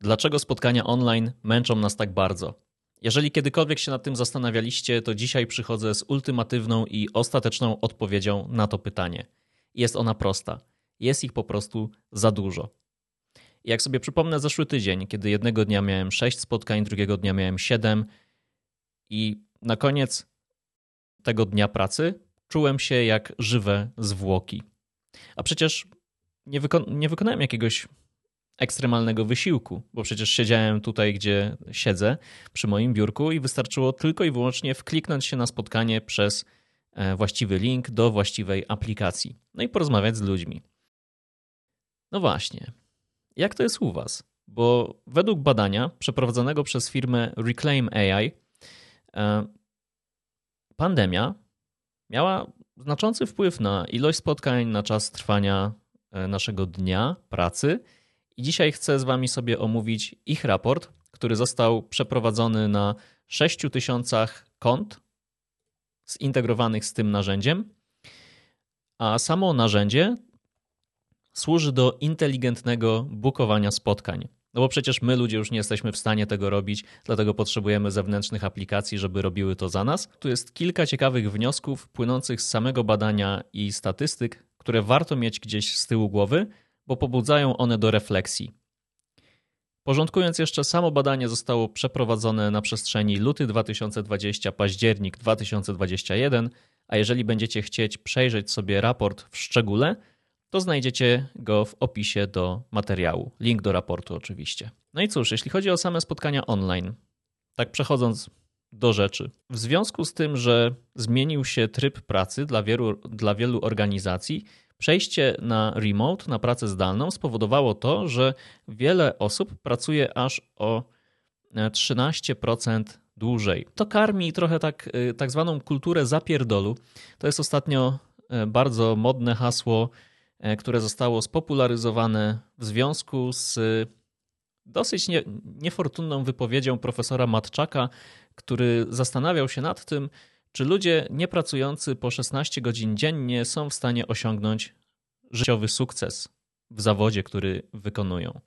Dlaczego spotkania online męczą nas tak bardzo? Jeżeli kiedykolwiek się nad tym zastanawialiście, to dzisiaj przychodzę z ultimatywną i ostateczną odpowiedzią na to pytanie. Jest ona prosta. Jest ich po prostu za dużo. Jak sobie przypomnę zeszły tydzień, kiedy jednego dnia miałem 6 spotkań, drugiego dnia miałem 7 i na koniec tego dnia pracy czułem się jak żywe zwłoki. A przecież nie, wyko- nie wykonałem jakiegoś ekstremalnego wysiłku, bo przecież siedziałem tutaj, gdzie siedzę, przy moim biurku i wystarczyło tylko i wyłącznie wkliknąć się na spotkanie przez e, właściwy link do właściwej aplikacji. No i porozmawiać z ludźmi. No właśnie, jak to jest u Was? Bo według badania przeprowadzonego przez firmę Reclaim AI, e, pandemia miała znaczący wpływ na ilość spotkań, na czas trwania e, naszego dnia pracy. I dzisiaj chcę z Wami sobie omówić ich raport, który został przeprowadzony na 6000 kont zintegrowanych z tym narzędziem. A samo narzędzie służy do inteligentnego bukowania spotkań. No bo przecież my ludzie już nie jesteśmy w stanie tego robić, dlatego potrzebujemy zewnętrznych aplikacji, żeby robiły to za nas. Tu jest kilka ciekawych wniosków płynących z samego badania i statystyk, które warto mieć gdzieś z tyłu głowy, bo pobudzają one do refleksji. Porządkując jeszcze, samo badanie zostało przeprowadzone na przestrzeni luty 2020, październik 2021, a jeżeli będziecie chcieć przejrzeć sobie raport w szczególe, to znajdziecie go w opisie do materiału. Link do raportu oczywiście. No i cóż, jeśli chodzi o same spotkania online, tak przechodząc do rzeczy. W związku z tym, że zmienił się tryb pracy dla wielu, dla wielu organizacji, przejście na remote, na pracę zdalną spowodowało to, że wiele osób pracuje aż o 13% dłużej. To karmi trochę tak, y, tak zwaną kulturę zapierdolu. To jest ostatnio y, bardzo modne hasło E, które zostało spopularyzowane w związku z dosyć nie, niefortunną wypowiedzią profesora Matczaka, który zastanawiał się nad tym, czy ludzie niepracujący po 16 godzin dziennie są w stanie osiągnąć życiowy sukces w zawodzie, który wykonują.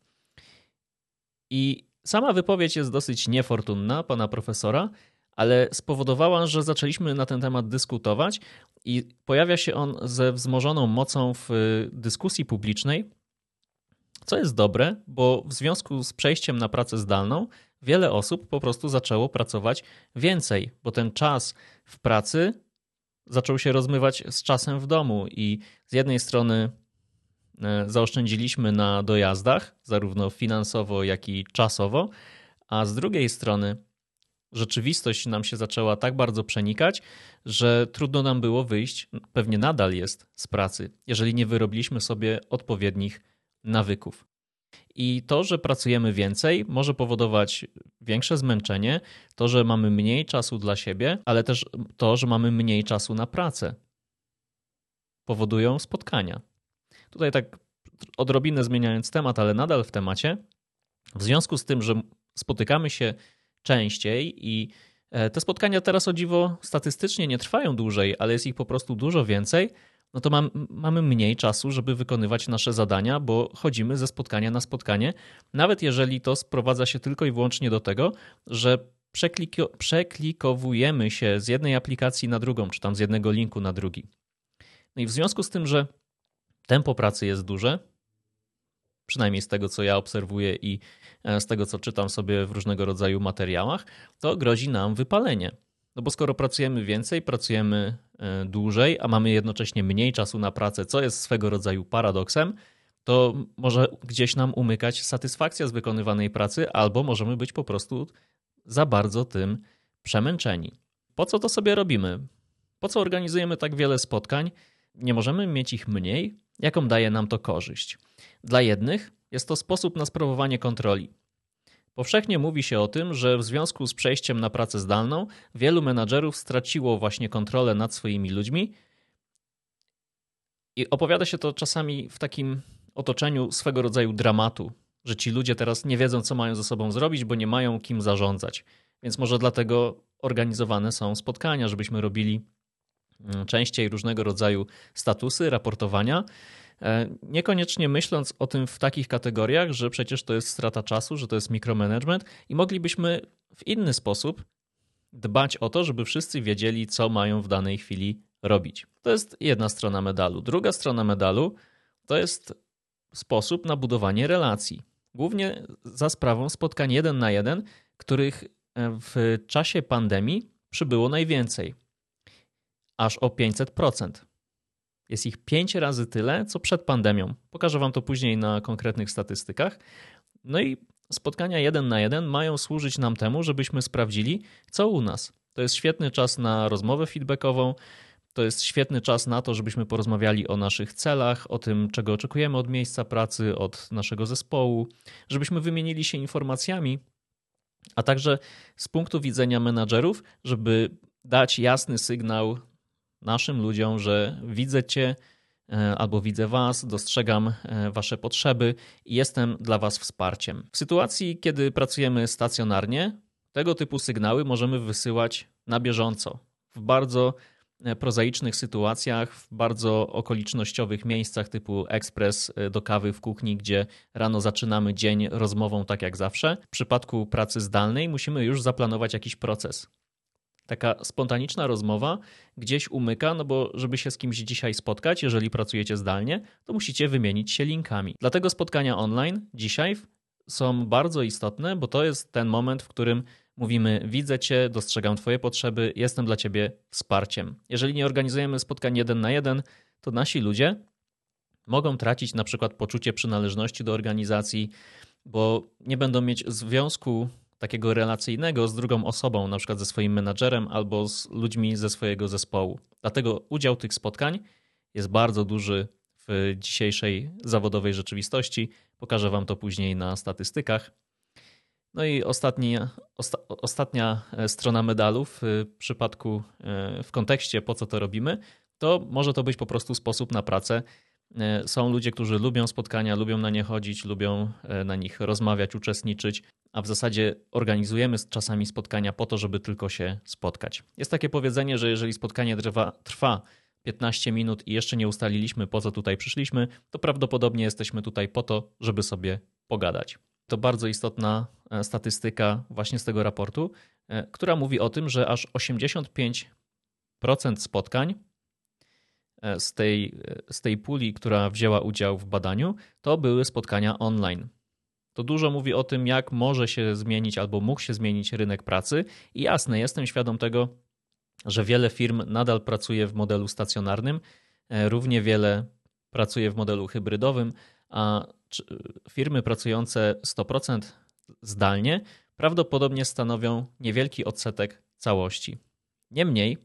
I sama wypowiedź jest dosyć niefortunna pana profesora, ale spowodowała, że zaczęliśmy na ten temat dyskutować i pojawia się on ze wzmożoną mocą w y, dyskusji publicznej, co jest dobre, bo w związku z przejściem na pracę zdalną wiele osób po prostu zaczęło pracować więcej, bo ten czas w pracy zaczął się rozmywać z czasem w domu i z jednej strony e, zaoszczędziliśmy na dojazdach, zarówno finansowo, jak i czasowo, a z drugiej strony rzeczywistość nam się zaczęła tak bardzo przenikać, że trudno nam było wyjść, pewnie nadal jest z pracy, jeżeli nie wyrobiliśmy sobie odpowiednich nawyków. I to, że pracujemy więcej, może powodować większe zmęczenie, to, że mamy mniej czasu dla siebie, ale też to, że mamy mniej czasu na pracę. Powodują spotkania. Tutaj tak odrobinę zmieniając temat, ale nadal w temacie. W związku z tym, że spotykamy się częściej i e, te spotkania teraz o dziwo statystycznie nie trwają dłużej, ale jest ich po prostu dużo więcej, no to mam, mamy mniej czasu, żeby wykonywać nasze zadania, bo chodzimy ze spotkania na spotkanie, nawet jeżeli to sprowadza się tylko i wyłącznie do tego, że przekliko, przeklikowujemy się z jednej aplikacji na drugą, czy tam z jednego linku na drugi. No i w związku z tym, że tempo pracy jest duże, przynajmniej z tego, co ja obserwuję i e, z tego, co czytam sobie w różnego rodzaju materiałach, to grozi nam wypalenie. No bo skoro pracujemy więcej, pracujemy e, dłużej, a mamy jednocześnie mniej czasu na pracę, co jest swego rodzaju paradoksem, to może gdzieś nam umykać satysfakcja z wykonywanej pracy, albo możemy być po prostu za bardzo tym przemęczeni. Po co to sobie robimy? Po co organizujemy tak wiele spotkań? Nie możemy mieć ich mniej? Jaką daje nam to korzyść? Dla jednych jest to sposób na sprawowanie kontroli. Powszechnie mówi się o tym, że w związku z przejściem na pracę zdalną wielu menadżerów straciło właśnie kontrolę nad swoimi ludźmi i opowiada się to czasami w takim otoczeniu swego rodzaju dramatu, że ci ludzie teraz nie wiedzą, co mają ze sobą zrobić, bo nie mają kim zarządzać. Więc może dlatego organizowane są spotkania, żebyśmy robili mm, częściej różnego rodzaju statusy, raportowania niekoniecznie myśląc o tym w takich kategoriach, że przecież to jest strata czasu, że to jest mikromanagement i moglibyśmy w inny sposób dbać o to, żeby wszyscy wiedzieli, co mają w danej chwili robić. To jest jedna strona medalu. Druga strona medalu to jest sposób na budowanie relacji. Głównie za sprawą spotkań jeden na jeden, których e, w czasie pandemii przybyło najwięcej. Aż o 500%. Jest ich 5 razy tyle, co przed pandemią. Pokażę Wam to później na konkretnych statystykach. No i spotkania jeden na jeden mają służyć nam temu, żebyśmy sprawdzili, co u nas. To jest świetny czas na rozmowę feedbackową. To jest świetny czas na to, żebyśmy porozmawiali o naszych celach, o tym, czego oczekujemy od miejsca pracy, od naszego zespołu, żebyśmy wymienili się informacjami, a także z punktu widzenia menadżerów, żeby dać jasny sygnał naszym ludziom, że widzę Cię e, albo widzę Was, dostrzegam e, Wasze potrzeby i jestem dla Was wsparciem. W sytuacji, kiedy pracujemy stacjonarnie, tego typu sygnały możemy wysyłać na bieżąco, w bardzo e, prozaicznych sytuacjach, w bardzo okolicznościowych miejscach typu ekspres do kawy w kuchni, gdzie rano zaczynamy dzień rozmową tak jak zawsze. W przypadku pracy zdalnej musimy już zaplanować jakiś proces taka spontaniczna rozmowa gdzieś umyka, no bo żeby się z kimś dzisiaj spotkać, jeżeli pracujecie zdalnie, to musicie wymienić się linkami. Dlatego spotkania online dzisiaj są bardzo istotne, bo to jest ten moment, w którym mówimy: Widzę Cię, dostrzegam Twoje potrzeby, jestem dla Ciebie wsparciem. Jeżeli nie organizujemy spotkań jeden na jeden, to nasi ludzie mogą tracić na przykład poczucie przynależności do organizacji, bo nie będą mieć związku takiego relacyjnego z drugą osobą, na przykład ze swoim menadżerem albo z ludźmi ze swojego zespołu. Dlatego udział tych spotkań jest bardzo duży w dzisiejszej zawodowej rzeczywistości. Pokażę Wam to później na statystykach. No i ostatni, osta, ostatnia e, strona medalu w przypadku, e, w kontekście po co to robimy, to może to być po prostu sposób na pracę. E, są ludzie, którzy lubią spotkania, lubią na nie chodzić, lubią na nich rozmawiać, uczestniczyć a w zasadzie organizujemy czasami spotkania po to, żeby tylko się spotkać. Jest takie powiedzenie, że jeżeli spotkanie trwa, trwa 15 minut i jeszcze nie ustaliliśmy, po co tutaj przyszliśmy, to prawdopodobnie jesteśmy tutaj po to, żeby sobie pogadać. To bardzo istotna e, statystyka właśnie z tego raportu, e, która mówi o tym, że aż 85% spotkań e, z tej, z tej puli, która wzięła udział w badaniu, to były spotkania online. To dużo mówi o tym, jak może się zmienić albo mógł się zmienić rynek pracy. I jasne, jestem świadom tego, że wiele firm nadal pracuje w modelu stacjonarnym, e, równie wiele pracuje w modelu hybrydowym, a firmy pracujące 100% zdalnie prawdopodobnie stanowią niewielki odsetek całości. Niemniej,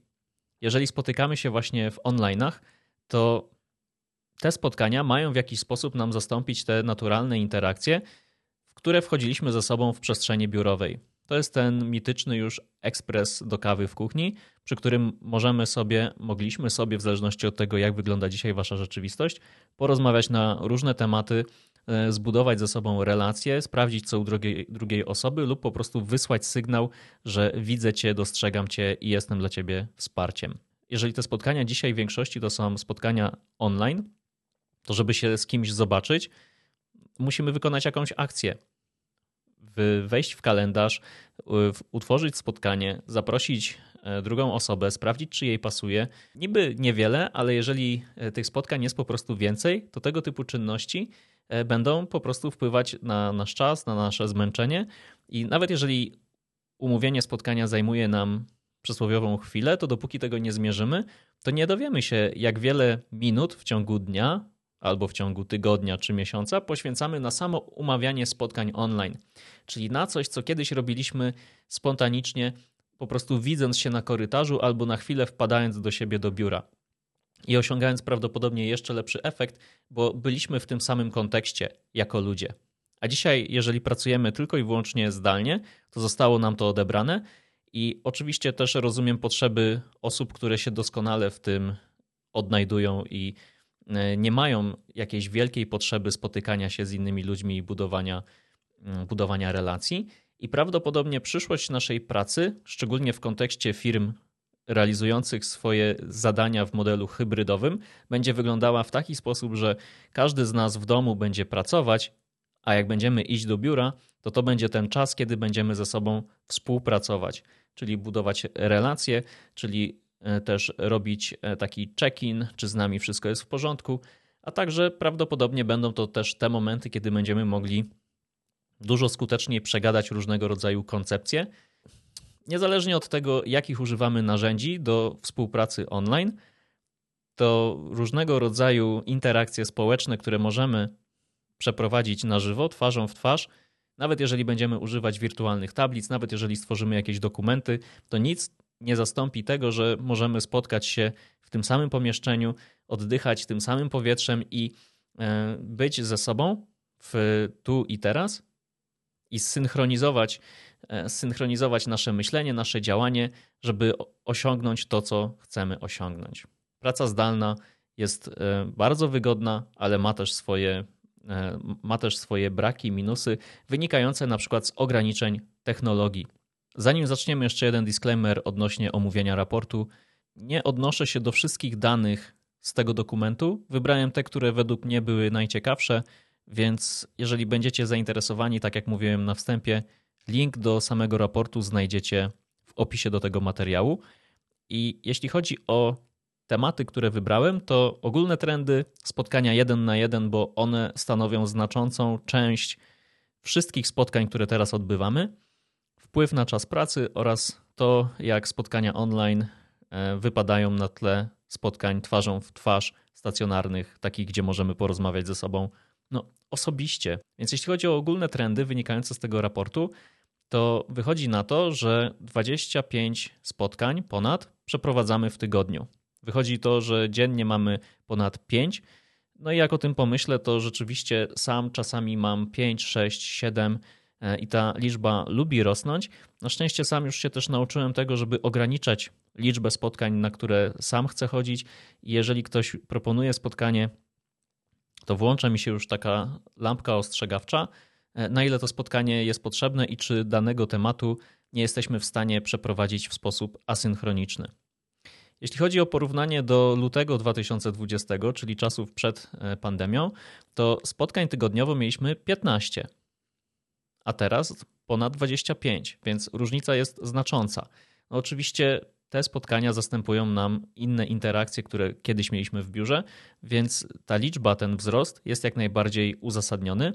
jeżeli spotykamy się właśnie w online'ach, to te spotkania mają w jakiś sposób nam zastąpić te naturalne interakcje, które wchodziliśmy ze sobą w przestrzeni biurowej. To jest ten mityczny już ekspres do kawy w kuchni, przy którym możemy sobie, mogliśmy sobie, w zależności od tego, jak wygląda dzisiaj wasza rzeczywistość, porozmawiać na różne tematy, e, zbudować ze sobą relacje, sprawdzić co u drugiej, drugiej osoby lub po prostu wysłać sygnał, że widzę cię, dostrzegam cię i jestem dla ciebie wsparciem. Jeżeli te spotkania dzisiaj w większości to są spotkania online, to żeby się z kimś zobaczyć, musimy wykonać jakąś akcję wejść w kalendarz, utworzyć spotkanie, zaprosić e, drugą osobę, sprawdzić, czy jej pasuje. Niby niewiele, ale jeżeli e, tych spotkań jest po prostu więcej, to tego typu czynności e, będą po prostu wpływać na nasz czas, na nasze zmęczenie. I nawet jeżeli umówienie spotkania zajmuje nam przysłowiową chwilę, to dopóki tego nie zmierzymy, to nie dowiemy się, jak wiele minut w ciągu dnia albo w ciągu tygodnia czy miesiąca poświęcamy na samo umawianie spotkań online, czyli na coś, co kiedyś robiliśmy spontanicznie, po prostu widząc się na korytarzu albo na chwilę wpadając do siebie do biura. I osiągając prawdopodobnie jeszcze lepszy efekt, bo byliśmy w tym samym kontekście jako ludzie. A dzisiaj, jeżeli pracujemy tylko i wyłącznie zdalnie, to zostało nam to odebrane. I oczywiście też rozumiem potrzeby osób, które się doskonale w tym odnajdują i nie mają jakiejś wielkiej potrzeby spotykania się z innymi ludźmi i budowania, mm, budowania relacji. I prawdopodobnie przyszłość naszej pracy, szczególnie w kontekście firm realizujących swoje zadania w modelu hybrydowym będzie wyglądała w taki sposób, że każdy z nas w domu będzie pracować, a jak będziemy iść do biura, to to będzie ten czas, kiedy będziemy ze sobą współpracować, czyli budować relacje, czyli e, też robić e, taki check-in, czy z nami wszystko jest w porządku, a także prawdopodobnie będą to też te momenty, kiedy będziemy mogli dużo skuteczniej przegadać różnego rodzaju koncepcje. Niezależnie od tego, jakich używamy narzędzi do współpracy online, to różnego rodzaju interakcje społeczne, które możemy przeprowadzić na żywo, twarzą w twarz, nawet jeżeli będziemy używać wirtualnych tablic, nawet jeżeli stworzymy jakieś dokumenty, to nic nie zastąpi tego, że możemy spotkać się w tym samym pomieszczeniu, oddychać tym samym powietrzem i e, być ze sobą w tu i teraz i synchronizować, e, synchronizować nasze myślenie, nasze działanie, żeby osiągnąć to, co chcemy osiągnąć. Praca zdalna jest e, bardzo wygodna, ale ma też swoje, ma też swoje braki, minusy, wynikające na przykład z ograniczeń technologii. Zanim zaczniemy, jeszcze jeden disclaimer odnośnie omówienia raportu. Nie odnoszę się do wszystkich danych z tego dokumentu. Wybrałem te, które według mnie były najciekawsze, więc jeżeli będziecie zainteresowani, tak jak mówiłem na wstępie, link do samego raportu znajdziecie w opisie do tego materiału. I jeśli chodzi o tematy, które wybrałem, to ogólne trendy, spotkania jeden na jeden, bo one stanowią znaczącą część wszystkich spotkań, które teraz odbywamy, wpływ na czas pracy oraz to, jak spotkania online e, wypadają na tle spotkań twarzą w twarz stacjonarnych, takich, gdzie możemy porozmawiać ze sobą no, osobiście. Więc jeśli chodzi o ogólne trendy wynikające z tego raportu, to wychodzi na to, że 25 spotkań ponad przeprowadzamy w tygodniu. Wychodzi to, że dziennie mamy ponad 5. No i jak o tym pomyślę, to rzeczywiście sam czasami mam 5, 6, 7 i ta liczba lubi rosnąć. Na szczęście sam już się też nauczyłem tego, żeby ograniczać liczbę spotkań, na które sam chcę chodzić. Jeżeli ktoś proponuje spotkanie, to włącza mi się już taka lampka ostrzegawcza, e, na ile to spotkanie jest potrzebne i czy danego tematu nie jesteśmy w stanie przeprowadzić w sposób asynchroniczny. Jeśli chodzi o porównanie do lutego 2020, czyli czasów przed e, pandemią, to spotkań tygodniowo mieliśmy 15, a teraz ponad 25, więc różnica jest znacząca. No oczywiście te spotkania zastępują nam inne interakcje, które kiedyś mieliśmy w biurze, więc ta liczba, ten wzrost jest jak najbardziej uzasadniony.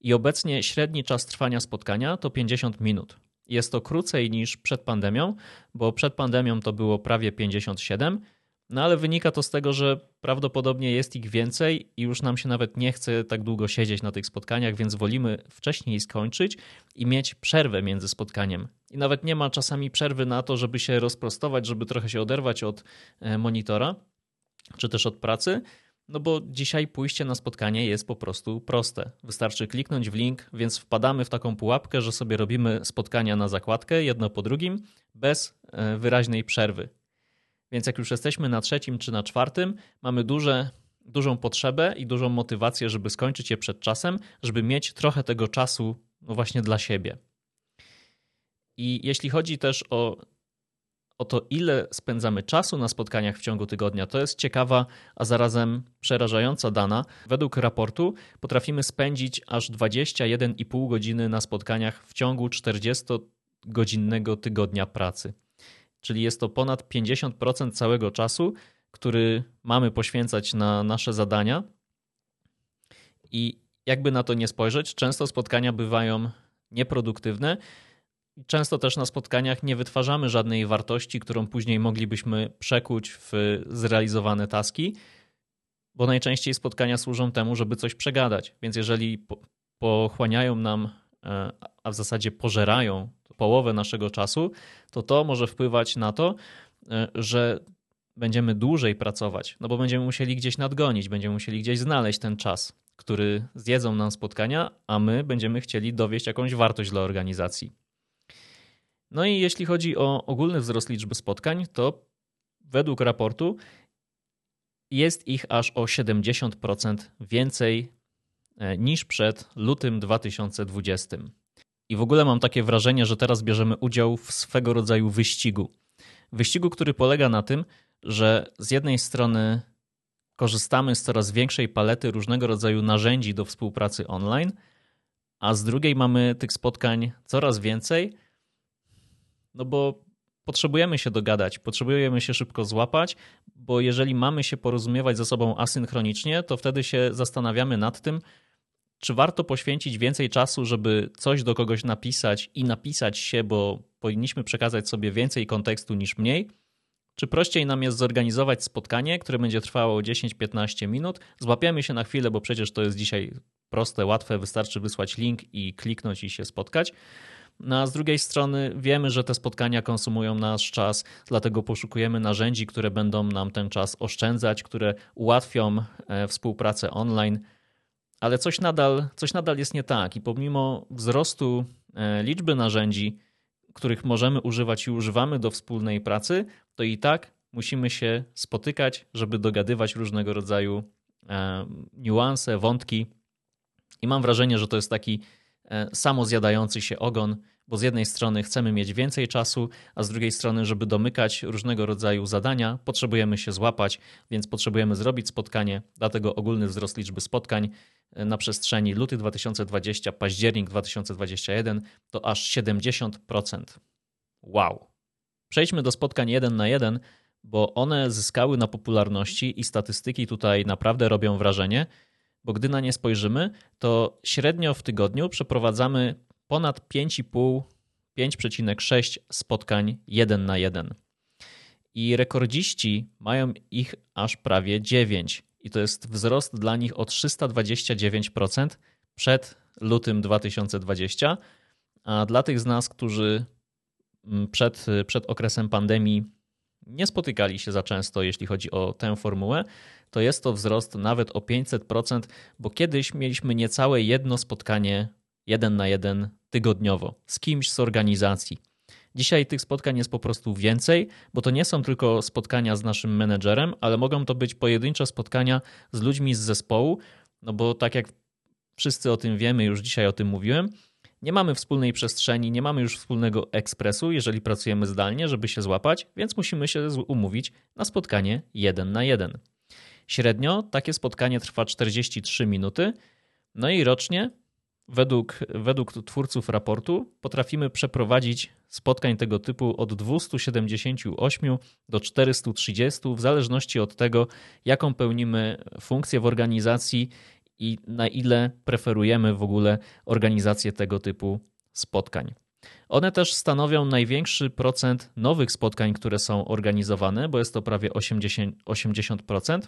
I obecnie średni czas trwania spotkania to 50 minut. Jest to krócej niż przed pandemią, bo przed pandemią to było prawie 57, no ale wynika to z tego, że prawdopodobnie jest ich więcej i już nam się nawet nie chce tak długo siedzieć na tych spotkaniach, więc wolimy wcześniej skończyć i mieć przerwę między spotkaniem. I nawet nie ma czasami przerwy na to, żeby się rozprostować, żeby trochę się oderwać od e, monitora czy też od pracy. No bo dzisiaj pójście na spotkanie jest po prostu proste. Wystarczy kliknąć w link, więc wpadamy w taką pułapkę, że sobie robimy spotkania na zakładkę, jedno po drugim, bez e, wyraźnej przerwy. Więc jak już jesteśmy na trzecim czy na czwartym, mamy duże, dużą potrzebę i dużą motywację, żeby skończyć je przed czasem, żeby mieć trochę tego czasu no właśnie dla siebie. I jeśli chodzi też o, o to, ile spędzamy czasu na spotkaniach w ciągu tygodnia, to jest ciekawa, a zarazem przerażająca dana. Według raportu potrafimy spędzić aż 21,5 godziny na spotkaniach w ciągu 40-godzinnego tygodnia pracy czyli jest to ponad 50% całego czasu, który mamy poświęcać na nasze zadania. I jakby na to nie spojrzeć, często spotkania bywają nieproduktywne. Często też na spotkaniach nie wytwarzamy żadnej wartości, którą później moglibyśmy przekuć w zrealizowane taski, bo najczęściej spotkania służą temu, żeby coś przegadać. Więc jeżeli pochłaniają nam, e, a w zasadzie pożerają połowę naszego czasu, to to może wpływać na to, e, że będziemy dłużej pracować, no bo będziemy musieli gdzieś nadgonić, będziemy musieli gdzieś znaleźć ten czas, który zjedzą nam spotkania, a my będziemy chcieli dowieść jakąś wartość dla organizacji. No i jeśli chodzi o ogólny wzrost liczby spotkań, to według raportu jest ich aż o 70% więcej e, niż przed lutym 2020. I w ogóle mam takie wrażenie, że teraz bierzemy udział w swego rodzaju wyścigu. Wyścigu, który polega na tym, że z jednej strony korzystamy z coraz większej palety różnego rodzaju narzędzi do współpracy online, a z drugiej mamy tych spotkań coraz więcej, no bo potrzebujemy się dogadać, potrzebujemy się szybko złapać, bo jeżeli mamy się porozumiewać ze sobą asynchronicznie, to wtedy się zastanawiamy nad tym, czy warto poświęcić więcej czasu, żeby coś do kogoś napisać i napisać się, bo powinniśmy przekazać sobie więcej kontekstu niż mniej, czy prościej nam jest zorganizować spotkanie, które będzie trwało 10-15 minut, złapiemy się na chwilę, bo przecież to jest dzisiaj proste, łatwe, wystarczy wysłać link i kliknąć i się spotkać. No a z drugiej strony wiemy, że te spotkania konsumują nasz czas, dlatego poszukujemy narzędzi, które będą nam ten czas oszczędzać, które ułatwią e, współpracę online. Ale coś nadal, coś nadal jest nie tak i pomimo wzrostu e, liczby narzędzi, których możemy używać i używamy do wspólnej pracy, to i tak musimy się spotykać, żeby dogadywać różnego rodzaju e, niuanse, wątki. I mam wrażenie, że to jest taki e, samozjadający się ogon, bo z jednej strony chcemy mieć więcej czasu, a z drugiej strony, żeby domykać różnego rodzaju zadania, potrzebujemy się złapać, więc potrzebujemy zrobić spotkanie, dlatego ogólny wzrost liczby spotkań na przestrzeni luty 2020, październik 2021 to aż 70%. Wow! Przejdźmy do spotkań jeden na jeden, bo one zyskały na popularności i statystyki tutaj naprawdę robią wrażenie, bo gdy na nie spojrzymy, to średnio w tygodniu przeprowadzamy ponad 5,5, 5,6 spotkań jeden na jeden. I rekordziści mają ich aż prawie 9. I to jest wzrost dla nich o 329% przed lutym 2020. A dla tych z nas, którzy mm, przed, przed okresem pandemii nie spotykali się za często, jeśli chodzi o tę formułę, to jest to wzrost nawet o 500%, bo kiedyś mieliśmy niecałe jedno spotkanie jeden na jeden tygodniowo z kimś z organizacji. Dzisiaj tych spotkań jest po prostu więcej, bo to nie są tylko spotkania z naszym menedżerem, ale mogą to być pojedyncze spotkania z ludźmi z zespołu, no bo tak jak wszyscy o tym wiemy, już dzisiaj o tym mówiłem, nie mamy wspólnej przestrzeni, nie mamy już wspólnego ekspresu, jeżeli pracujemy zdalnie, żeby się złapać, więc musimy się umówić na spotkanie jeden na jeden. Średnio takie spotkanie trwa 43 minuty, no i rocznie według, według twórców raportu potrafimy przeprowadzić spotkań tego typu od 278 do 430, w zależności od tego, jaką pełnimy funkcję w organizacji i na ile preferujemy w ogóle organizację tego typu spotkań. One też stanowią największy procent nowych spotkań, które są organizowane, bo jest to prawie 80%. 80%.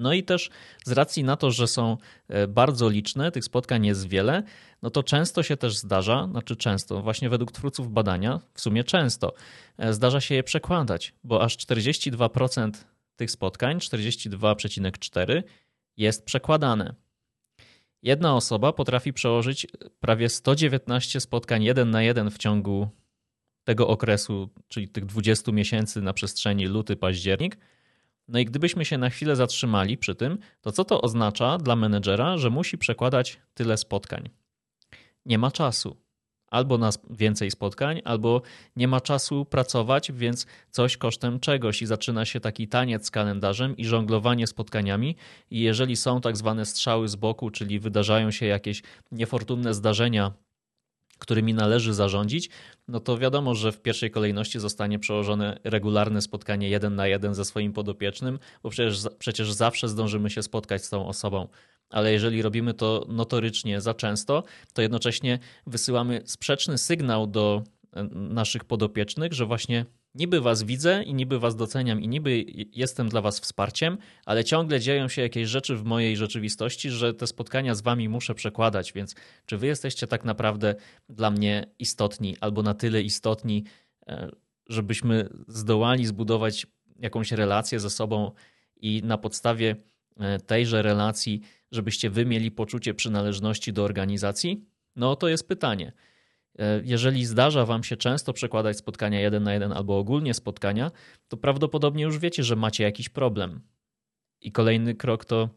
No i też z racji na to, że są e, bardzo liczne, tych spotkań jest wiele, no to często się też zdarza, znaczy często, właśnie według twórców badania, w sumie często, e, zdarza się je przekładać, bo aż 42% tych spotkań, 42,4% jest przekładane. Jedna osoba potrafi przełożyć prawie 119 spotkań jeden na jeden w ciągu tego okresu, czyli tych 20 miesięcy na przestrzeni luty-październik, no i gdybyśmy się na chwilę zatrzymali przy tym, to co to oznacza dla menedżera, że musi przekładać tyle spotkań? Nie ma czasu. Albo na więcej spotkań, albo nie ma czasu pracować, więc coś kosztem czegoś i zaczyna się taki taniec z kalendarzem i żonglowanie spotkaniami. I jeżeli są tak zwane strzały z boku, czyli wydarzają się jakieś niefortunne zdarzenia którymi należy zarządzić, no to wiadomo, że w pierwszej kolejności zostanie przełożone regularne spotkanie jeden na jeden ze swoim podopiecznym, bo przecież, przecież zawsze zdążymy się spotkać z tą osobą. Ale jeżeli robimy to notorycznie za często, to jednocześnie wysyłamy sprzeczny sygnał do e, naszych podopiecznych, że właśnie niby was widzę i niby was doceniam i niby jestem dla was wsparciem, ale ciągle dzieją się jakieś rzeczy w mojej rzeczywistości, że te spotkania z wami muszę przekładać, więc czy wy jesteście tak naprawdę dla mnie istotni albo na tyle istotni, e, żebyśmy zdołali zbudować jakąś relację ze sobą i na podstawie e, tejże relacji, żebyście wy mieli poczucie przynależności do organizacji? No to jest pytanie. E, jeżeli zdarza Wam się często przekładać spotkania jeden na jeden albo ogólnie spotkania, to prawdopodobnie już wiecie, że macie jakiś problem. I kolejny krok to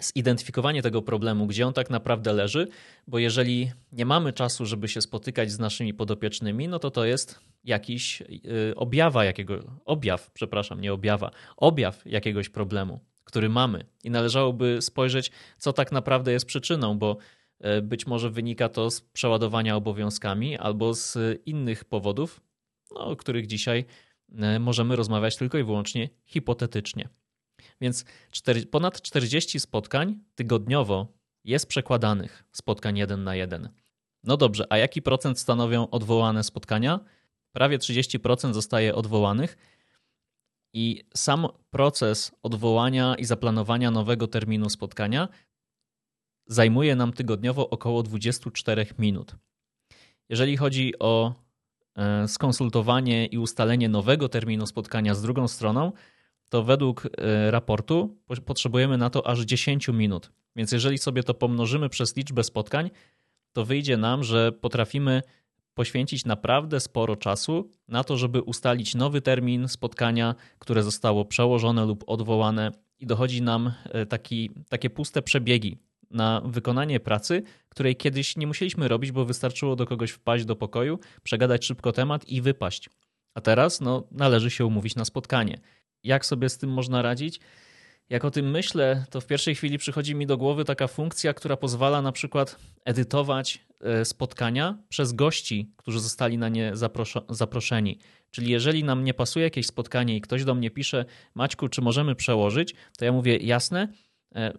zidentyfikowanie tego problemu, gdzie on tak naprawdę leży, bo jeżeli nie mamy czasu, żeby się spotykać z naszymi podopiecznymi, no to to jest jakiś y, objawa jakiego, objaw, przepraszam, nie objawa, objaw jakiegoś problemu, który mamy i należałoby spojrzeć, co tak naprawdę jest przyczyną, bo być może wynika to z przeładowania obowiązkami albo z innych powodów, no, o których dzisiaj y, możemy rozmawiać tylko i wyłącznie hipotetycznie. Więc ponad 40 spotkań tygodniowo jest przekładanych spotkań jeden na jeden. No dobrze, a jaki procent stanowią odwołane spotkania? Prawie 30% zostaje odwołanych. I sam proces odwołania i zaplanowania nowego terminu spotkania zajmuje nam tygodniowo około 24 minut. Jeżeli chodzi o e, skonsultowanie i ustalenie nowego terminu spotkania z drugą stroną, to według e, raportu potrzebujemy na to aż 10 minut. Więc jeżeli sobie to pomnożymy przez liczbę spotkań, to wyjdzie nam, że potrafimy poświęcić naprawdę sporo czasu na to, żeby ustalić nowy termin spotkania, które zostało przełożone lub odwołane, i dochodzi nam e, taki, takie puste przebiegi na wykonanie pracy, której kiedyś nie musieliśmy robić, bo wystarczyło do kogoś wpaść do pokoju, przegadać szybko temat i wypaść. A teraz no, należy się umówić na spotkanie jak sobie z tym można radzić. Jak o tym myślę, to w pierwszej chwili przychodzi mi do głowy taka funkcja, która pozwala na przykład edytować e, spotkania przez gości, którzy zostali na nie zaproszeni. Czyli jeżeli nam nie pasuje jakieś spotkanie i ktoś do mnie pisze, Maćku, czy możemy przełożyć, to ja mówię, jasne,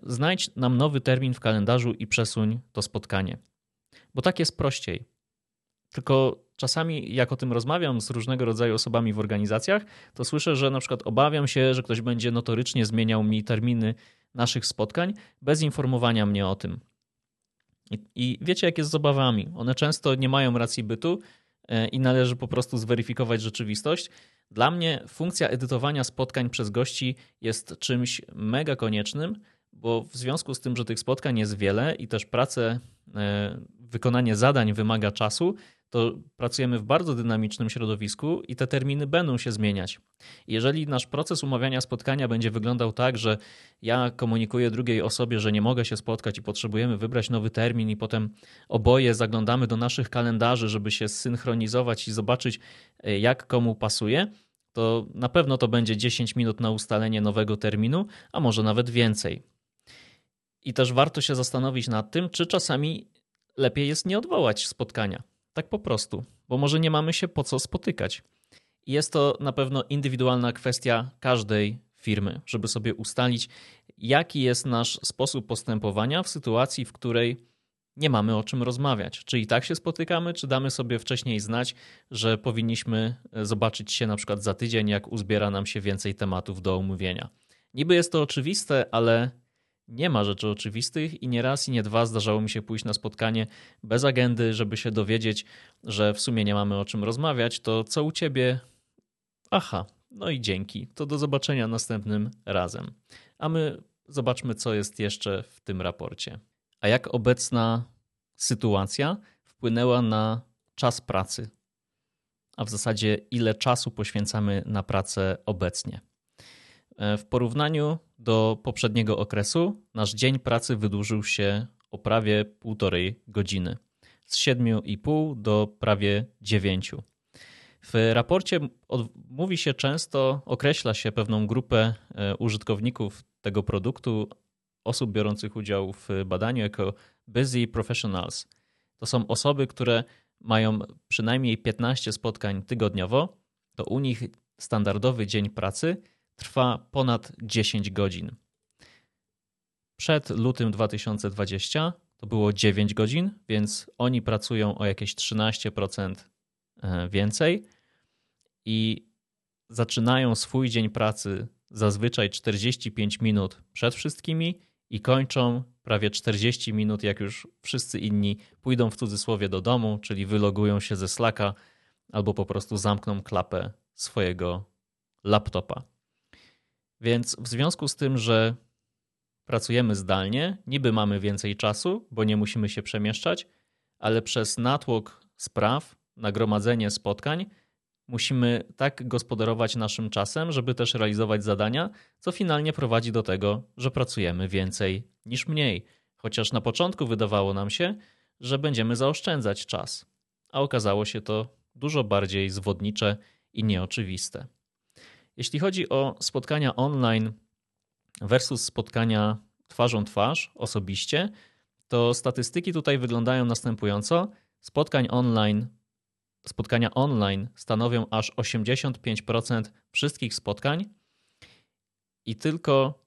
znajdź nam nowy termin w kalendarzu i przesuń to spotkanie. Bo tak jest prościej. Tylko czasami, jak o tym rozmawiam z różnego rodzaju osobami w organizacjach, to słyszę, że na przykład obawiam się, że ktoś będzie notorycznie zmieniał mi terminy naszych spotkań bez informowania mnie o tym. I, I, wiecie, jak jest z obawami? One często nie mają racji bytu e, i należy po prostu zweryfikować rzeczywistość. Dla mnie funkcja edytowania spotkań przez gości jest czymś mega koniecznym, bo w związku z tym, że tych spotkań jest wiele i też pracę, e, wykonanie zadań wymaga czasu, to pracujemy w bardzo dynamicznym środowisku i te terminy będą się zmieniać. Jeżeli nasz proces umawiania spotkania będzie wyglądał tak, że ja komunikuję drugiej osobie, że nie mogę się spotkać i potrzebujemy wybrać nowy termin, i potem oboje zaglądamy do naszych kalendarzy, żeby się zsynchronizować i zobaczyć, e, jak komu pasuje, to na pewno to będzie 10 minut na ustalenie nowego terminu, a może nawet więcej. I też warto się zastanowić nad tym, czy czasami lepiej jest nie odwołać spotkania tak po prostu, bo może nie mamy się po co spotykać. I jest to na pewno indywidualna kwestia każdej firmy, żeby sobie ustalić, jaki jest nasz sposób postępowania w sytuacji, w której nie mamy o czym rozmawiać. Czy i tak się spotykamy, czy damy sobie wcześniej znać, że powinniśmy zobaczyć się na przykład za tydzień, jak uzbiera nam się więcej tematów do omówienia. Niby jest to oczywiste, ale nie ma rzeczy oczywistych i nie raz i nie dwa zdarzało mi się pójść na spotkanie bez agendy, żeby się dowiedzieć, że w sumie nie mamy o czym rozmawiać, to co u ciebie? Aha, no i dzięki. To do zobaczenia następnym razem. A my zobaczmy, co jest jeszcze w tym raporcie. A jak obecna sytuacja wpłynęła na czas pracy? A w zasadzie, ile czasu poświęcamy na pracę obecnie? E, w porównaniu do poprzedniego okresu nasz dzień pracy wydłużył się o prawie półtorej godziny. Z 7,5 do prawie 9. W raporcie mówi się często, określa się pewną grupę e, użytkowników tego produktu, osób biorących udział w badaniu jako busy professionals. To są osoby, które mają przynajmniej 15 spotkań tygodniowo. To u nich standardowy dzień pracy trwa ponad 10 godzin. Przed lutym 2020 to było 9 godzin, więc oni pracują o jakieś 13% e, więcej i zaczynają swój dzień pracy zazwyczaj 45 minut przed wszystkimi i kończą prawie 40 minut, jak już wszyscy inni pójdą w cudzysłowie do domu, czyli wylogują się ze Slacka albo po prostu zamkną klapę swojego laptopa. Więc w związku z tym, że pracujemy zdalnie, niby mamy więcej czasu, bo nie musimy się przemieszczać, ale przez natłok spraw, nagromadzenie spotkań, musimy tak gospodarować naszym czasem, żeby też realizować zadania, co finalnie prowadzi do tego, że pracujemy więcej niż mniej. Chociaż na początku wydawało nam się, że będziemy zaoszczędzać czas, a okazało się to dużo bardziej zwodnicze i nieoczywiste. Jeśli chodzi o spotkania online versus spotkania twarzą twarz, osobiście, to statystyki tutaj wyglądają następująco. Spotkań online, spotkania online stanowią aż 85% wszystkich spotkań i tylko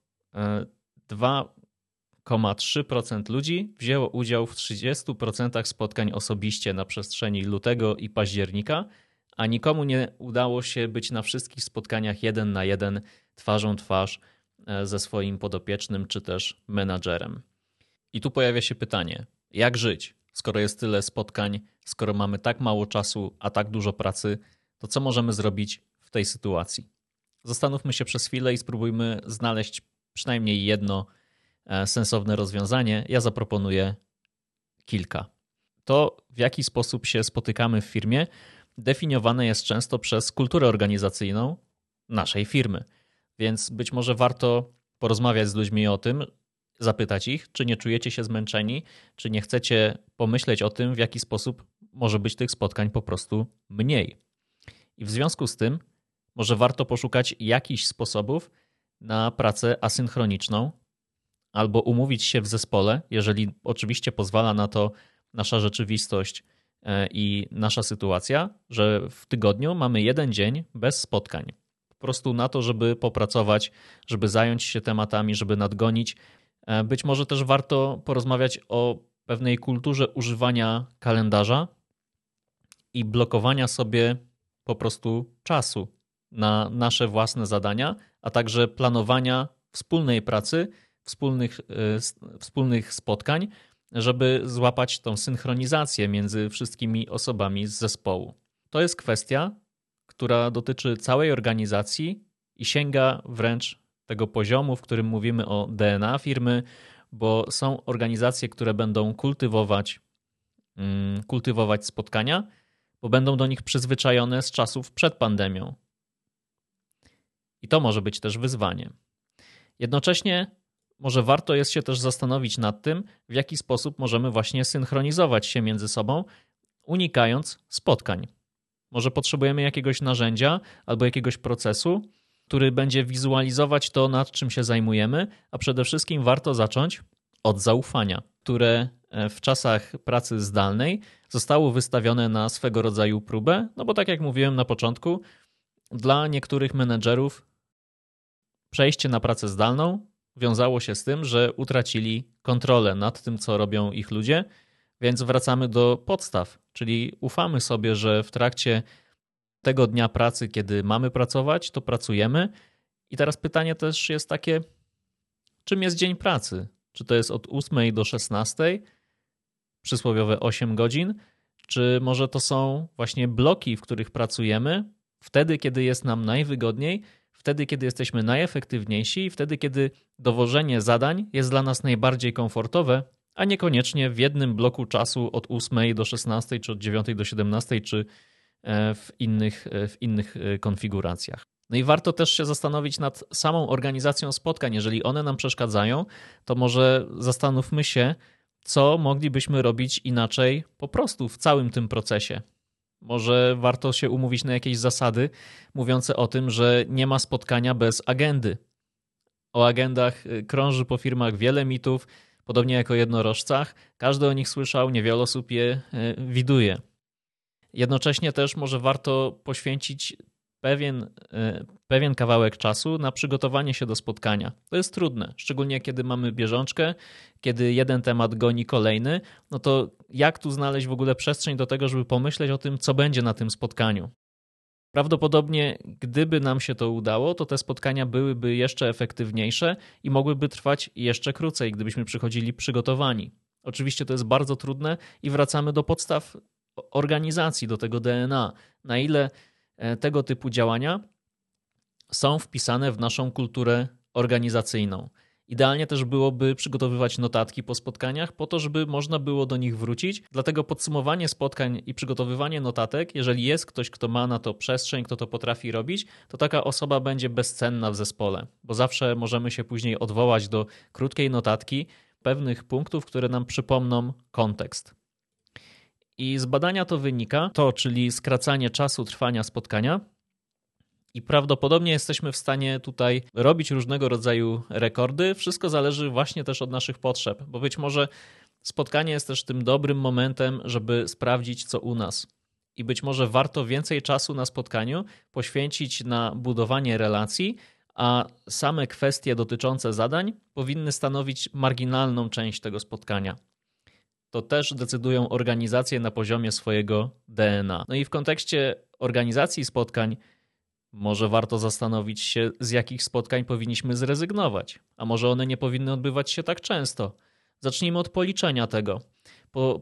2,3% e, ludzi wzięło udział w 30% spotkań osobiście na przestrzeni lutego i października, a nikomu nie udało się być na wszystkich spotkaniach jeden na jeden, twarzą twarz e, ze swoim podopiecznym czy też menadżerem. I tu pojawia się pytanie: jak żyć, skoro jest tyle spotkań, skoro mamy tak mało czasu, a tak dużo pracy, to co możemy zrobić w tej sytuacji? Zastanówmy się przez chwilę i spróbujmy znaleźć przynajmniej jedno e, sensowne rozwiązanie. Ja zaproponuję kilka. To, w jaki sposób się spotykamy w firmie, definiowane jest często przez kulturę organizacyjną naszej firmy. Więc być może warto porozmawiać z ludźmi o tym, zapytać ich, czy nie czujecie się zmęczeni, czy nie chcecie pomyśleć o tym, w jaki sposób może być tych spotkań po prostu mniej. I w związku z tym, może warto poszukać jakichś sposobów na pracę asynchroniczną, albo umówić się w zespole, jeżeli oczywiście pozwala na to nasza rzeczywistość i nasza sytuacja, że w tygodniu mamy jeden dzień bez spotkań. Po prostu na to, żeby popracować, żeby zająć się tematami, żeby nadgonić E, być może też warto porozmawiać o pewnej kulturze używania kalendarza i blokowania sobie po prostu czasu na nasze własne zadania, a także planowania wspólnej pracy, wspólnych, e, wspólnych spotkań, żeby złapać tą synchronizację między wszystkimi osobami z zespołu. To jest kwestia, która dotyczy całej organizacji i sięga wręcz tego poziomu, w którym mówimy o DNA firmy, bo są organizacje, które będą kultywować, mm, kultywować spotkania, bo będą do nich przyzwyczajone z czasów przed pandemią. I to może być też wyzwanie. Jednocześnie może warto jest się też zastanowić nad tym, w jaki sposób możemy właśnie synchronizować się między sobą, unikając spotkań. Może potrzebujemy jakiegoś narzędzia albo jakiegoś procesu, który będzie wizualizować to, nad czym się zajmujemy, a przede wszystkim warto zacząć od zaufania, które e, w czasach pracy zdalnej zostało wystawione na swego rodzaju próbę, no bo tak jak mówiłem na początku, dla niektórych menedżerów przejście na pracę zdalną wiązało się z tym, że utracili kontrolę nad tym, co robią ich ludzie, więc wracamy do podstaw, czyli ufamy sobie, że w trakcie tego dnia pracy, kiedy mamy pracować, to pracujemy. I teraz pytanie też jest takie, czym jest dzień pracy? Czy to jest od 8 do 16, przysłowiowe 8 godzin, czy może to są właśnie bloki, w których pracujemy, wtedy, kiedy jest nam najwygodniej, wtedy, kiedy jesteśmy najefektywniejsi i wtedy, kiedy dowożenie zadań jest dla nas najbardziej komfortowe, a niekoniecznie w jednym bloku czasu od 8 do 16, czy od 9 do 17, czy E, w innych, e, w innych e, konfiguracjach. No i warto też się zastanowić nad samą organizacją spotkań. Jeżeli one nam przeszkadzają, to może zastanówmy się, co moglibyśmy robić inaczej po prostu w całym tym procesie. Może warto się umówić na jakieś zasady mówiące o tym, że nie ma spotkania bez agendy. O agendach krąży po firmach wiele mitów, podobnie jak o jednorożcach. Każdy o nich słyszał, niewiele osób je widuje. Jednocześnie też może warto poświęcić pewien, e, pewien kawałek czasu na przygotowanie się do spotkania. To jest trudne, szczególnie kiedy mamy bieżączkę, kiedy jeden temat goni kolejny, no to jak tu znaleźć w ogóle przestrzeń do tego, żeby pomyśleć o tym, co będzie na tym spotkaniu? Prawdopodobnie, gdyby nam się to udało, to te spotkania byłyby jeszcze efektywniejsze i mogłyby trwać jeszcze krócej, gdybyśmy przychodzili przygotowani. Oczywiście to jest bardzo trudne i wracamy do podstaw organizacji, do tego DNA, na ile tego typu działania są wpisane w naszą kulturę organizacyjną. Idealnie też byłoby przygotowywać notatki po spotkaniach, po to, żeby można było do nich wrócić. Dlatego podsumowanie spotkań i przygotowywanie notatek, jeżeli jest ktoś, kto ma na to przestrzeń, kto to potrafi robić, to taka osoba będzie bezcenna w zespole, bo zawsze możemy się później odwołać do krótkiej notatki pewnych punktów, które nam przypomną kontekst. I z badania to wynika, to czyli skracanie czasu trwania spotkania, i prawdopodobnie jesteśmy w stanie tutaj robić różnego rodzaju rekordy. Wszystko zależy właśnie też od naszych potrzeb, bo być może spotkanie jest też tym dobrym momentem, żeby sprawdzić, co u nas. I być może warto więcej czasu na spotkaniu poświęcić na budowanie relacji, a same kwestie dotyczące zadań powinny stanowić marginalną część tego spotkania. To też decydują organizacje na poziomie swojego DNA. No i w kontekście organizacji spotkań, może warto zastanowić się, z jakich spotkań powinniśmy zrezygnować, a może one nie powinny odbywać się tak często. Zacznijmy od policzenia tego.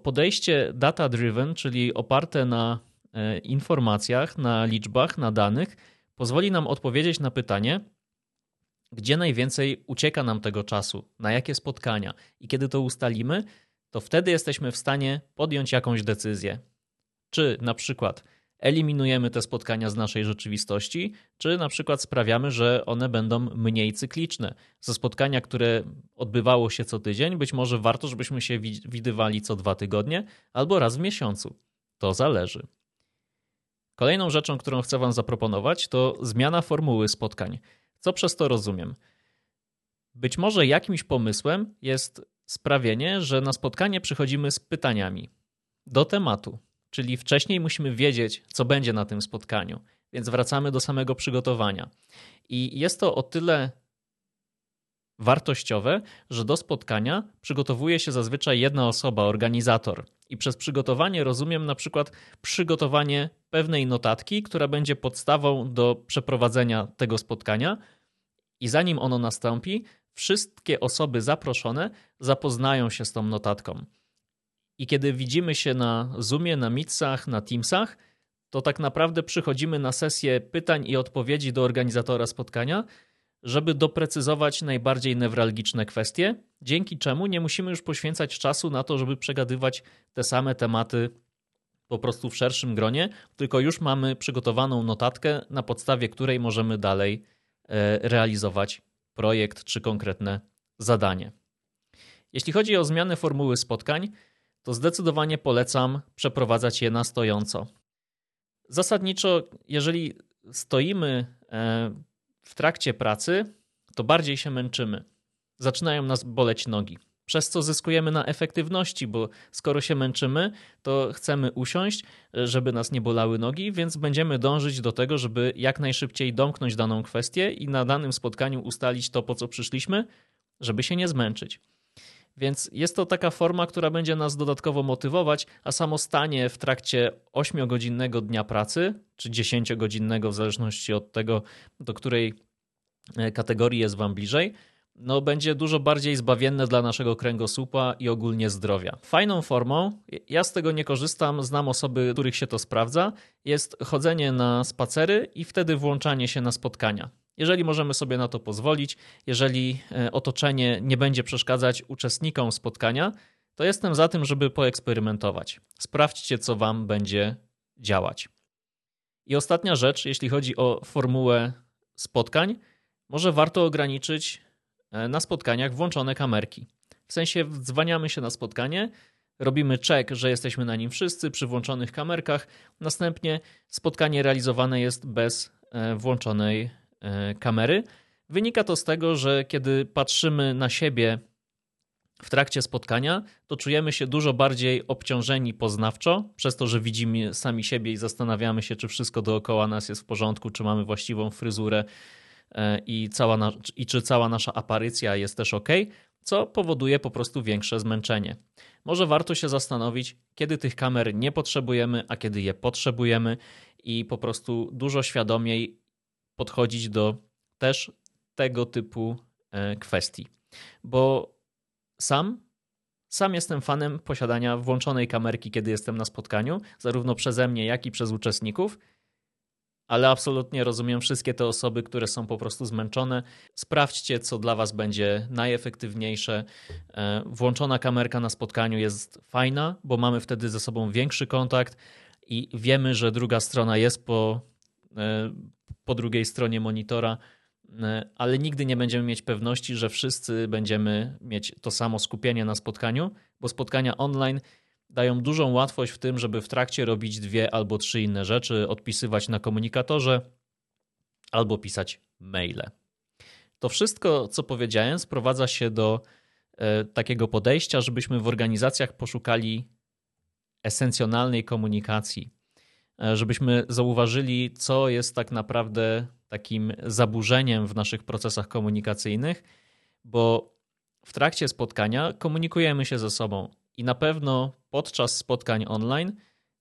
Podejście data-driven, czyli oparte na e, informacjach, na liczbach, na danych, pozwoli nam odpowiedzieć na pytanie, gdzie najwięcej ucieka nam tego czasu, na jakie spotkania. I kiedy to ustalimy, to wtedy jesteśmy w stanie podjąć jakąś decyzję. Czy na przykład eliminujemy te spotkania z naszej rzeczywistości, czy na przykład sprawiamy, że one będą mniej cykliczne. Ze spotkania, które odbywało się co tydzień, być może warto, żebyśmy się widywali co dwa tygodnie albo raz w miesiącu. To zależy. Kolejną rzeczą, którą chcę Wam zaproponować, to zmiana formuły spotkań. Co przez to rozumiem? Być może jakimś pomysłem jest sprawienie, że na spotkanie przychodzimy z pytaniami do tematu. Czyli wcześniej musimy wiedzieć, co będzie na tym spotkaniu, więc wracamy do samego przygotowania. I jest to o tyle wartościowe, że do spotkania przygotowuje się zazwyczaj jedna osoba, organizator. I przez przygotowanie rozumiem na przykład przygotowanie pewnej notatki, która będzie podstawą do przeprowadzenia tego spotkania. I zanim ono nastąpi, wszystkie osoby zaproszone zapoznają się z tą notatką. I kiedy widzimy się na Zoomie, na Meetsach, na Teamsach, to tak naprawdę przychodzimy na sesję pytań i odpowiedzi do organizatora spotkania, żeby doprecyzować najbardziej newralgiczne kwestie, dzięki czemu nie musimy już poświęcać czasu na to, żeby przegadywać te same tematy po prostu w szerszym gronie, tylko już mamy przygotowaną notatkę, na podstawie której możemy dalej e, realizować projekt czy konkretne zadanie. Jeśli chodzi o zmianę formuły spotkań, to zdecydowanie polecam przeprowadzać je na stojąco. Zasadniczo, jeżeli stoimy e, w trakcie pracy, to bardziej się męczymy. Zaczynają nas boleć nogi. Przez co zyskujemy na efektywności, bo skoro się męczymy, to chcemy usiąść, żeby nas nie bolały nogi, więc będziemy dążyć do tego, żeby jak najszybciej domknąć daną kwestię i na danym spotkaniu ustalić to, po co przyszliśmy, żeby się nie zmęczyć. Więc jest to taka forma, która będzie nas dodatkowo motywować, a samo stanie w trakcie 8-godzinnego dnia pracy, czy 10-godzinnego, w zależności od tego, do której e, kategorii jest Wam bliżej, no, będzie dużo bardziej zbawienne dla naszego kręgosłupa i ogólnie zdrowia. Fajną formą, ja z tego nie korzystam, znam osoby, których się to sprawdza, jest chodzenie na spacery i wtedy włączanie się na spotkania. Jeżeli możemy sobie na to pozwolić, jeżeli e, otoczenie nie będzie przeszkadzać uczestnikom spotkania, to jestem za tym, żeby poeksperymentować. Sprawdźcie, co Wam będzie działać. I ostatnia rzecz, jeśli chodzi o formułę spotkań, może warto ograniczyć e, na spotkaniach włączone kamerki. W sensie dzwaniamy się na spotkanie, robimy check, że jesteśmy na nim wszyscy przy włączonych kamerkach, następnie spotkanie realizowane jest bez e, włączonej kamery. Wynika to z tego, że kiedy patrzymy na siebie w trakcie spotkania, to czujemy się dużo bardziej obciążeni poznawczo, przez to, że widzimy sami siebie i zastanawiamy się, czy wszystko dookoła nas jest w porządku, czy mamy właściwą fryzurę e, i, cała na, i czy cała nasza aparycja jest też ok, co powoduje po prostu większe zmęczenie. Może warto się zastanowić, kiedy tych kamer nie potrzebujemy, a kiedy je potrzebujemy i po prostu dużo świadomiej podchodzić do też tego typu e, kwestii. Bo sam, sam jestem fanem posiadania włączonej kamerki, kiedy jestem na spotkaniu, zarówno przeze mnie, jak i przez uczestników. ale absolutnie rozumiem wszystkie te osoby, które są po prostu zmęczone. Sprawdźcie, co dla Was będzie najefektywniejsze. E, włączona kamerka na spotkaniu jest fajna, bo mamy wtedy ze sobą większy kontakt i wiemy, że druga strona jest po, e, po drugiej stronie monitora, e, ale nigdy nie będziemy mieć pewności, że wszyscy będziemy mieć to samo skupienie na spotkaniu, bo spotkania online dają dużą łatwość w tym, żeby w trakcie robić dwie albo trzy inne rzeczy, odpisywać na komunikatorze albo pisać maile. To wszystko, co powiedziałem, sprowadza się do e, takiego podejścia, żebyśmy w organizacjach poszukali esencjonalnej komunikacji, żebyśmy zauważyli, co jest tak naprawdę takim zaburzeniem w naszych procesach komunikacyjnych, bo w trakcie spotkania komunikujemy się ze sobą i na pewno podczas spotkań online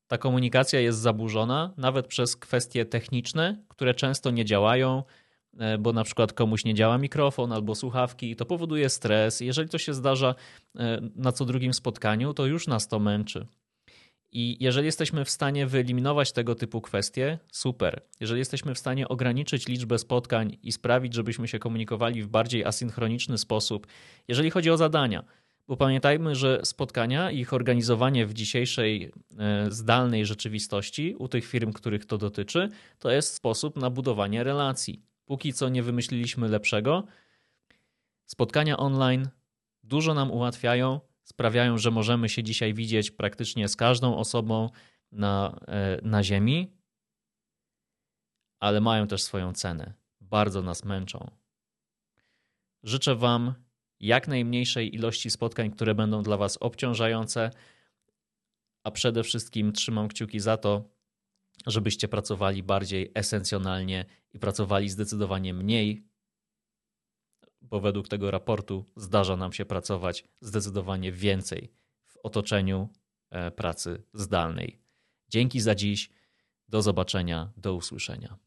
ta komunikacja jest zaburzona, nawet przez kwestie techniczne, które często nie działają, e, bo na przykład komuś nie działa mikrofon albo słuchawki, i to powoduje stres. Jeżeli to się zdarza e, na co drugim spotkaniu, to już nas to męczy. I jeżeli jesteśmy w stanie wyeliminować tego typu kwestie, super. Jeżeli jesteśmy w stanie ograniczyć liczbę spotkań i sprawić, żebyśmy się komunikowali w bardziej asynchroniczny sposób, jeżeli chodzi o zadania, bo pamiętajmy, że spotkania i ich organizowanie w dzisiejszej e, zdalnej rzeczywistości u tych firm, których to dotyczy, to jest sposób na budowanie relacji. Póki co nie wymyśliliśmy lepszego. Spotkania online dużo nam ułatwiają, sprawiają, że możemy się dzisiaj widzieć praktycznie z każdą osobą na, e, na Ziemi, ale mają też swoją cenę. Bardzo nas męczą. Życzę Wam jak najmniejszej ilości spotkań, które będą dla Was obciążające, a przede wszystkim trzymam kciuki za to, żebyście pracowali bardziej esencjonalnie i pracowali zdecydowanie mniej, bo według tego raportu zdarza nam się pracować zdecydowanie więcej w otoczeniu e, pracy zdalnej. Dzięki za dziś. Do zobaczenia, do usłyszenia.